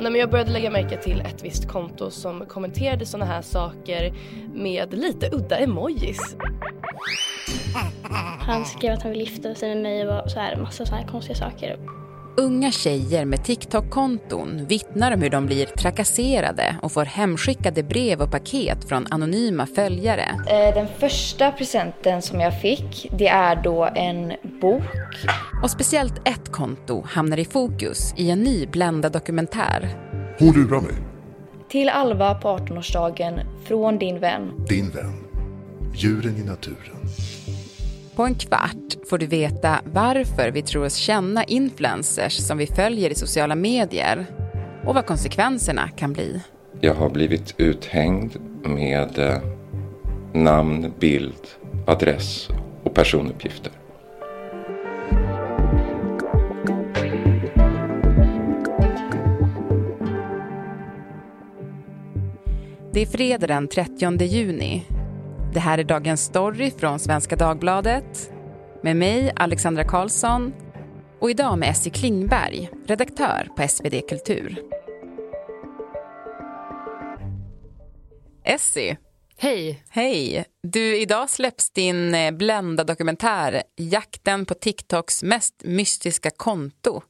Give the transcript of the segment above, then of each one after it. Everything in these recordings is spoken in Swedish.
Nej, men jag började lägga märke till ett visst konto som kommenterade sådana här saker med lite udda emojis. Han skrev att han ville gifta sig med mig och så här, massa såna här konstiga saker. Unga tjejer med TikTok-konton vittnar om hur de blir trakasserade och får hemskickade brev och paket från anonyma följare. Eh, den första presenten som jag fick, det är då en bok. Och speciellt ett konto hamnar i fokus i en ny Blenda-dokumentär. Hon lurar mig. Till Alva på 18-årsdagen från din vän. Din vän. Djuren i naturen. På en kvart får du veta varför vi tror oss känna influencers som vi följer i sociala medier och vad konsekvenserna kan bli. Jag har blivit uthängd med eh, namn, bild, adress och personuppgifter. Det är fredag den 30 juni. Det här är dagens story från Svenska Dagbladet med mig, Alexandra Karlsson och idag med Essie Klingberg, redaktör på SvD Kultur. Essie. Hej. Hej. Du, idag släpps din eh, Blenda-dokumentär Jakten på TikToks mest mystiska konto.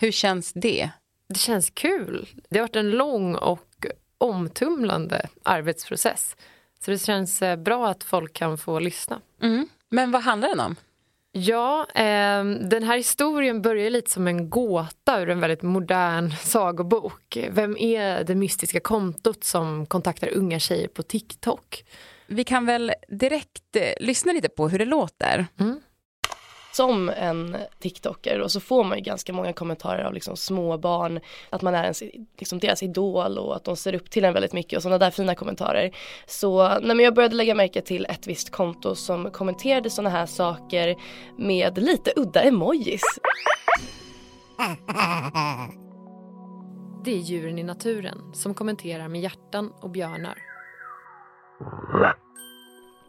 Hur känns det? Det känns kul. Det har varit en lång och omtumlande arbetsprocess. Så det känns eh, bra att folk kan få lyssna. Mm. Men vad handlar den om? Ja, eh, den här historien börjar lite som en gåta ur en väldigt modern sagobok. Vem är det mystiska kontot som kontaktar unga tjejer på TikTok? Vi kan väl direkt eh, lyssna lite på hur det låter. Mm som en TikToker och så får man ju ganska många kommentarer av liksom småbarn, att man är ens, liksom deras idol och att de ser upp till en väldigt mycket och sådana där fina kommentarer. Så nej, men jag började lägga märke till ett visst konto som kommenterade sådana här saker med lite udda emojis. Det är djuren i naturen som kommenterar med hjärtan och björnar.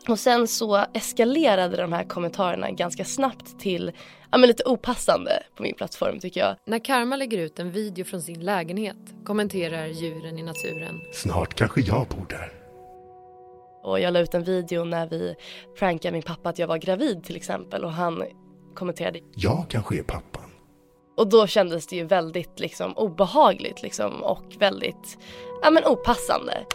Och sen så eskalerade de här kommentarerna ganska snabbt till ja, men lite opassande på min plattform tycker jag. När Karma lägger ut en video från sin lägenhet kommenterar djuren i naturen. Snart kanske jag bor där. Och jag la ut en video när vi prankade min pappa att jag var gravid till exempel och han kommenterade. Jag kanske är pappan. Och då kändes det ju väldigt liksom obehagligt liksom och väldigt ja, men opassande.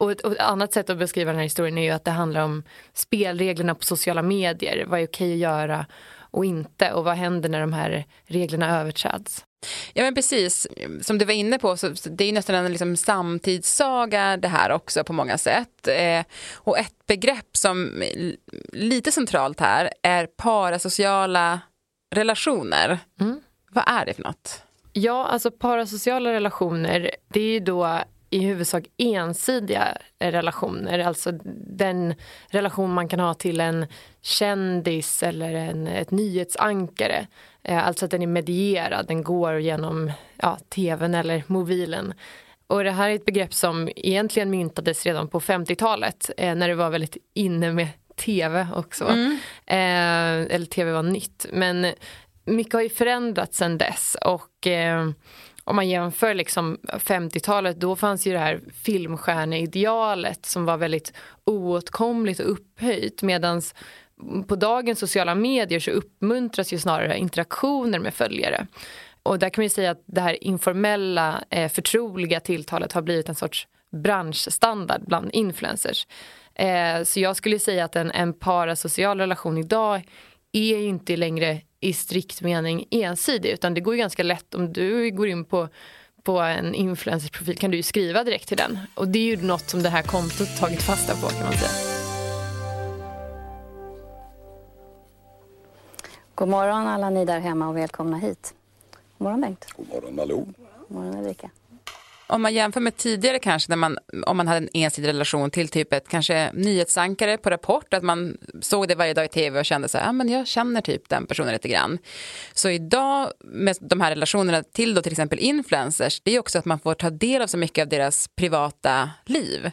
Och ett, och ett, annat sätt att beskriva den här historien är ju att det handlar om spelreglerna på sociala medier. Vad är okej att göra och inte och vad händer när de här reglerna överträds? Ja men precis, som du var inne på så, det är nästan en liksom samtidssaga det här också på många sätt. Eh, och ett begrepp som lite centralt här är parasociala relationer. Mm. Vad är det för något? Ja, alltså parasociala relationer, det är ju då i huvudsak ensidiga relationer. Alltså den relation man kan ha till en kändis eller en, ett nyhetsankare. Eh, alltså att den är medierad, den går genom ja, tvn eller mobilen. Och det här är ett begrepp som egentligen myntades redan på 50-talet eh, när det var väldigt inne med tv också. Mm. Eh, eller tv var nytt. Men mycket har ju förändrats sedan dess och eh, om man jämför liksom 50-talet, då fanns ju det här filmstjärneidealet som var väldigt oåtkomligt och upphöjt medan på dagens sociala medier så uppmuntras ju snarare interaktioner med följare. Och där kan man ju säga att det här informella, eh, förtroliga tilltalet har blivit en sorts branschstandard bland influencers. Eh, så jag skulle säga att en, en parasocial relation idag är inte längre i strikt mening ensidig utan det går ju ganska lätt om du går in på på en influencerprofil kan du ju skriva direkt till den. Och det är ju något som det här kontot tagit fasta på kan man säga. God morgon alla ni där hemma och välkomna hit. God morgon Bengt. God morgon Malou. God morgon Ulrika om man jämför med tidigare kanske när man, om man hade en ensidig relation till typ ett kanske nyhetsankare på Rapport, att man såg det varje dag i tv och kände så här, ja men jag känner typ den personen lite grann. Så idag med de här relationerna till då till exempel influencers, det är också att man får ta del av så mycket av deras privata liv.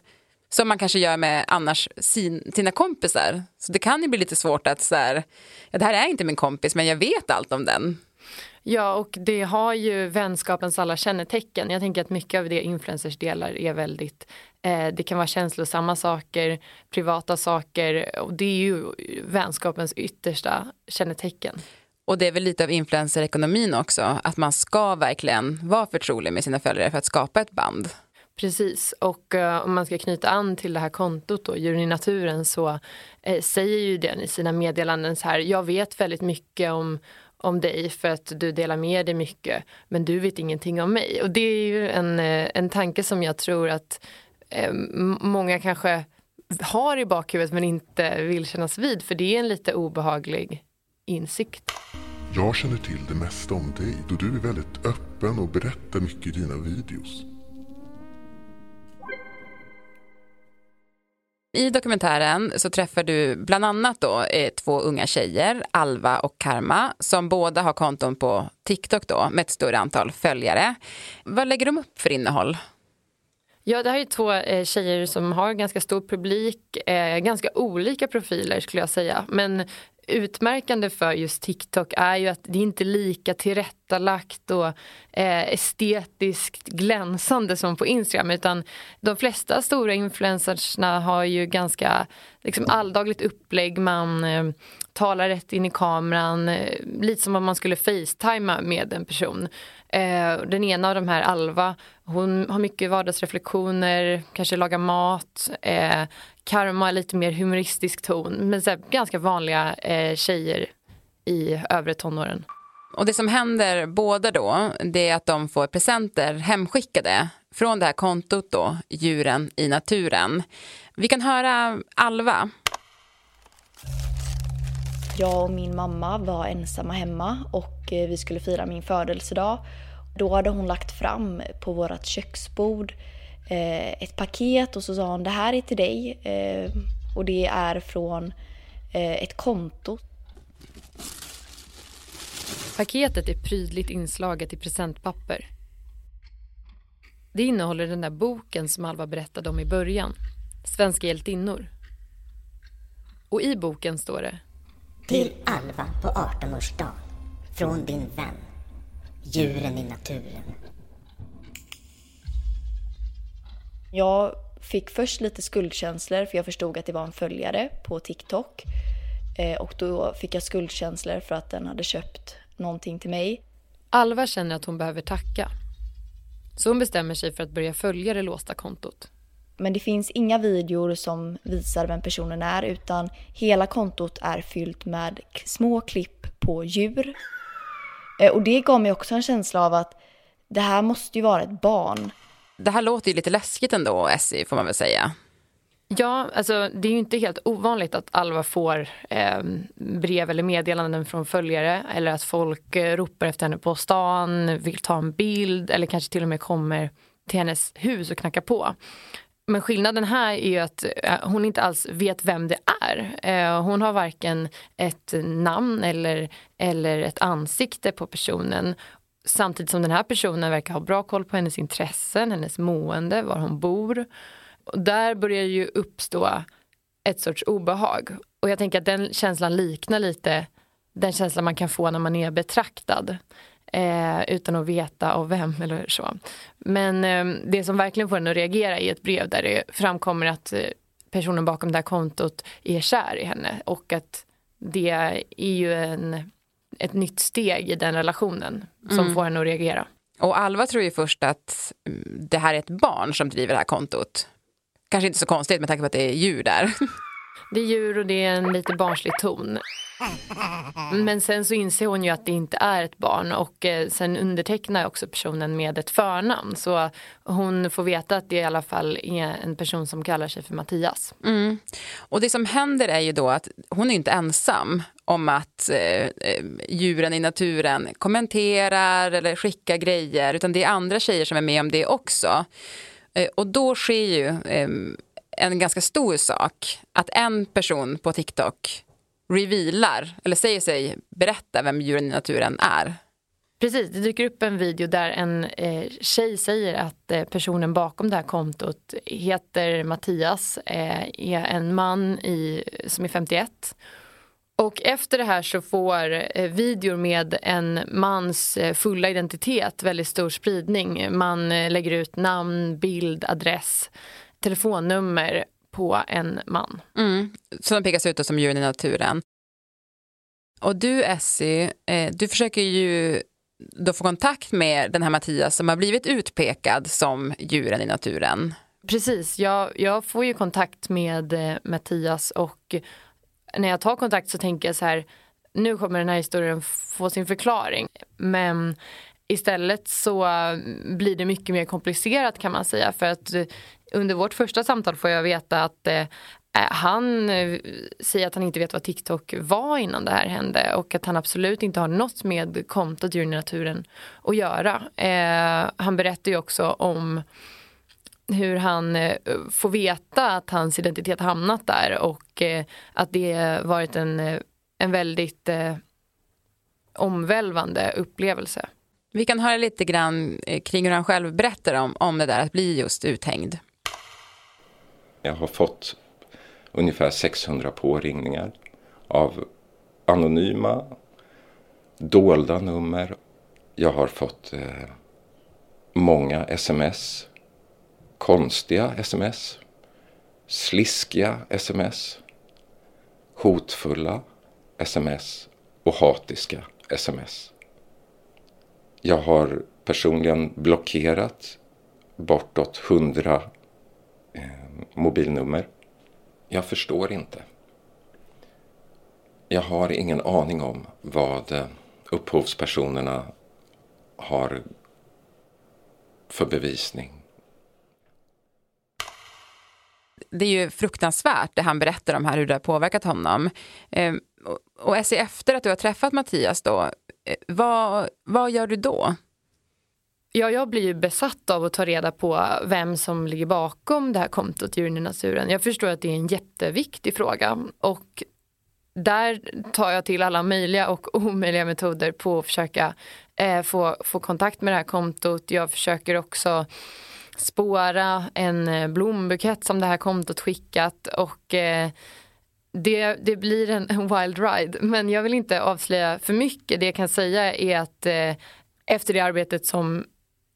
Som man kanske gör med annars sin, sina kompisar. Så det kan ju bli lite svårt att så här, ja, det här är inte min kompis men jag vet allt om den. Ja, och det har ju vänskapens alla kännetecken. Jag tänker att mycket av det influencers delar är väldigt, eh, det kan vara känslosamma saker, privata saker och det är ju vänskapens yttersta kännetecken. Och det är väl lite av influencerekonomin också, att man ska verkligen vara förtrolig med sina följare för att skapa ett band. Precis, och uh, om man ska knyta an till det här kontot då, Djuren i naturen, så uh, säger ju den i sina meddelanden så här, jag vet väldigt mycket om, om dig för att du delar med dig mycket, men du vet ingenting om mig. Och det är ju en, eh, en tanke som jag tror att eh, många kanske har i bakhuvudet men inte vill kännas vid, för det är en lite obehaglig insikt. Jag känner till det mesta om dig då du är väldigt öppen och berättar mycket i dina videos. I dokumentären så träffar du bland annat då eh, två unga tjejer, Alva och Karma, som båda har konton på TikTok då med ett större antal följare. Vad lägger de upp för innehåll? Ja, det här är två eh, tjejer som har ganska stor publik, eh, ganska olika profiler skulle jag säga. Men utmärkande för just TikTok är ju att det inte är lika tillrättalagt och eh, estetiskt glänsande som på Instagram utan de flesta stora influencersna har ju ganska liksom, alldagligt upplägg, man eh, talar rätt in i kameran, eh, lite som om man skulle facetima med en person. Eh, den ena av de här, Alva, hon har mycket vardagsreflektioner, kanske lagar mat, eh, Karma lite mer humoristisk ton, men så här, ganska vanliga eh, tjejer i övre tonåren. Och det som händer båda då, det är att de får presenter hemskickade från det här kontot då, Djuren i naturen. Vi kan höra Alva. Jag och min mamma var ensamma hemma och eh, vi skulle fira min födelsedag. Då hade hon lagt fram på vårt köksbord eh, ett paket och så sa hon det här är till dig eh, och det är från ett konto. Paketet är prydligt inslaget i presentpapper. Det innehåller den där boken som Alva berättade om i början, Svenska hjältinnor. Och i boken står det till Alva på 18-årsdagen. Från din vän. Djuren i naturen. Jag fick först lite skuldkänslor för jag förstod att det var en följare på TikTok. Eh, och då fick jag skuldkänslor för att den hade köpt någonting till mig. Alva känner att hon behöver tacka. Så hon bestämmer sig för att börja följa det låsta kontot. Men det finns inga videor som visar vem personen är utan hela kontot är fyllt med små klipp på djur. Eh, och det gav mig också en känsla av att det här måste ju vara ett barn. Det här låter ju lite läskigt ändå, Essie, får man väl säga. Ja, alltså det är ju inte helt ovanligt att Alva får eh, brev eller meddelanden från följare eller att folk eh, ropar efter henne på stan, vill ta en bild eller kanske till och med kommer till hennes hus och knackar på. Men skillnaden här är ju att eh, hon inte alls vet vem det är. Eh, hon har varken ett namn eller, eller ett ansikte på personen. Samtidigt som den här personen verkar ha bra koll på hennes intressen, hennes mående, var hon bor. Och där börjar ju uppstå ett sorts obehag. Och jag tänker att den känslan liknar lite den känslan man kan få när man är betraktad eh, utan att veta av vem eller så. Men eh, det som verkligen får en att reagera är ett brev där det framkommer att eh, personen bakom det här kontot är kär i henne och att det är ju en, ett nytt steg i den relationen som mm. får henne att reagera. Och Alva tror ju först att mm, det här är ett barn som driver det här kontot. Kanske inte så konstigt med tanke på att det är djur där. Det är djur och det är en lite barnslig ton. Men sen så inser hon ju att det inte är ett barn och eh, sen undertecknar också personen med ett förnamn. Så hon får veta att det i alla fall är en person som kallar sig för Mattias. Mm. Och det som händer är ju då att hon är inte ensam om att eh, eh, djuren i naturen kommenterar eller skickar grejer utan det är andra tjejer som är med om det också. Eh, och då sker ju eh, en ganska stor sak att en person på TikTok revealar, eller säger sig berätta vem djuren i naturen är. Precis, det dyker upp en video där en eh, tjej säger att eh, personen bakom det här kontot heter Mattias, eh, är en man i, som är 51 och efter det här så får eh, videor med en mans eh, fulla identitet väldigt stor spridning. Man eh, lägger ut namn, bild, adress, telefonnummer på en man. Mm. Som pekas ut som djuren i naturen. Och du Essie, du försöker ju då få kontakt med den här Mattias som har blivit utpekad som djuren i naturen. Precis, jag, jag får ju kontakt med Mattias och när jag tar kontakt så tänker jag så här, nu kommer den här historien få sin förklaring. Men istället så blir det mycket mer komplicerat kan man säga för att eh, under vårt första samtal får jag veta att eh, eh han eh, säger att han inte vet vad TikTok var innan det här hände och att han absolut inte har något med kontot djur i naturen att göra. Eh, han berättar ju också om hur han eh, får veta att hans identitet hamnat där och eh, att det varit en, eh, en väldigt omvälvande upplevelse. Vi kan höra lite grann kring hur han själv berättar om, om det där att bli just uthängd. Jag har fått ungefär 600 påringningar av anonyma, dolda nummer. Jag har fått eh, många sms konstiga sms, sliskiga sms, hotfulla sms och hatiska sms. Jag har personligen blockerat bortåt hundra eh, mobilnummer. Jag förstår inte. Jag har ingen aning om vad eh, upphovspersonerna har för bevisning det är ju fruktansvärt det han berättar om här, hur det har påverkat honom. Eh, och Essie, efter att du har träffat Mattias då, eh, vad, vad gör du då? Ja, jag blir ju besatt av att ta reda på vem som ligger bakom det här kontot Djuren i naturen. Jag förstår att det är en jätteviktig fråga och där tar jag till alla möjliga och omöjliga metoder på att försöka eh, få, få kontakt med det här kontot. Jag försöker också spåra en eh, blombukett som det här kontot skickat och eh, det, det blir en, en, wild ride. Men jag vill inte avslöja för mycket. Det jag kan säga är att eh, efter det arbetet som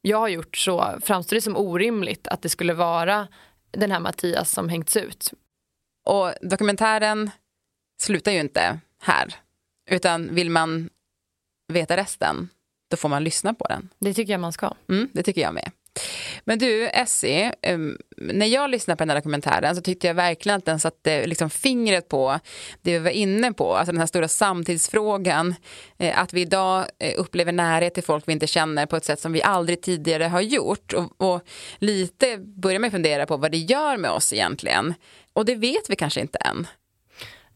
jag har gjort så framstår det som orimligt att det skulle vara den här Mattias som hängts ut. Och dokumentären slutar ju inte här. Utan vill man veta resten, då får man lyssna på den. Det tycker jag man ska. Mm, det tycker jag med. Men du, Essie, ehm, när jag lyssnade på den här dokumentären så tyckte jag verkligen att den satte liksom fingret på det vi var inne på, alltså den här stora samtidsfrågan, eh, att vi idag eh, upplever närhet till folk vi inte känner på ett sätt som vi aldrig tidigare har gjort. Och, och lite börjar man fundera på vad det gör med oss egentligen. Och det vet vi kanske inte än.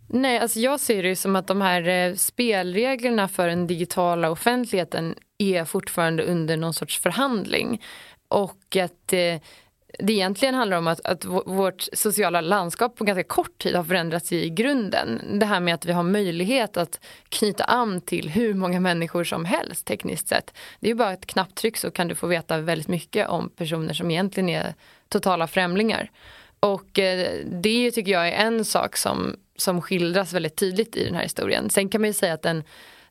Nej, alltså jag ser det som att de här eh, spelreglerna för den digitala offentligheten är fortfarande under någon sorts förhandling. Och att eh, det egentligen handlar om att, att vårt sociala landskap på ganska kort tid har förändrats i grunden. Det här med att vi har möjlighet att knyta an till hur många människor som helst tekniskt sett. Det är ju bara ett knapptryck så kan du få veta väldigt mycket om personer som egentligen är totala främlingar. Och eh, det tycker jag är en sak som, som skildras väldigt tydligt i den här historien. Sen kan man ju säga att den,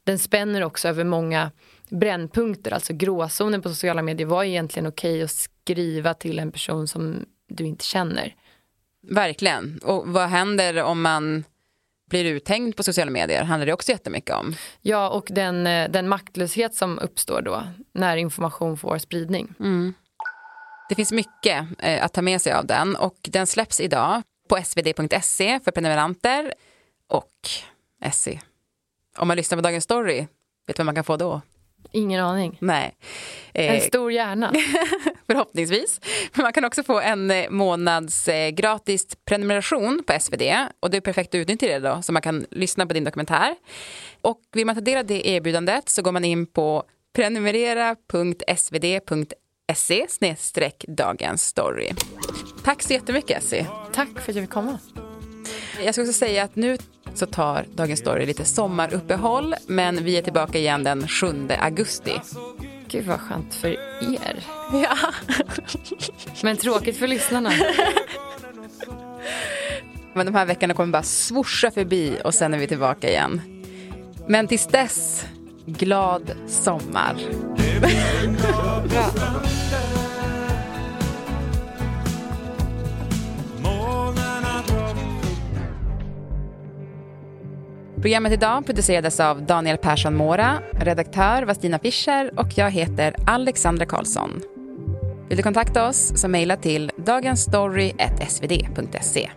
den spänner också över många brännpunkter, alltså gråzonen på sociala medier var egentligen okej att skriva till en person som du inte känner. Verkligen. Och vad händer om man blir uthängd på sociala medier handlar det också jättemycket om. Ja, och den, eh, den maktlöshet som uppstår då när information får spridning. Mm. Det finns mycket eh, att ta med sig av den och den släpps idag på svd.se för prenumeranter och SE. Om man lyssnar på Dagens Story, vet du vad man kan få då? Ingen aning. Nej. En eh, stor hjärna. Förhoppningsvis. Men man kan också få en eh, månads eh, gratis prenumeration på SvD och det är perfekt att utnyttja det då så man kan lyssna på din dokumentär. Och vill man ta del av det erbjudandet så går man in på prenumerera.svd.se snedstreck dagens story. Tack så jättemycket Essie. Tack för att jag fick komma. Jag ska också säga att nu så tar Dagens Story lite sommaruppehåll men vi är tillbaka igen den 7 augusti. Gud vad skönt för er. Ja. men tråkigt för lyssnarna. Men de här veckorna kommer bara swoosha förbi och sen är vi tillbaka igen. Men tills dess, glad sommar. Bra. Programmet idag producerades av Daniel Persson Mora, redaktör var Stina Fischer och jag heter Alexandra Karlsson. Vill du kontakta oss så mejla till dagensstory.svd.se.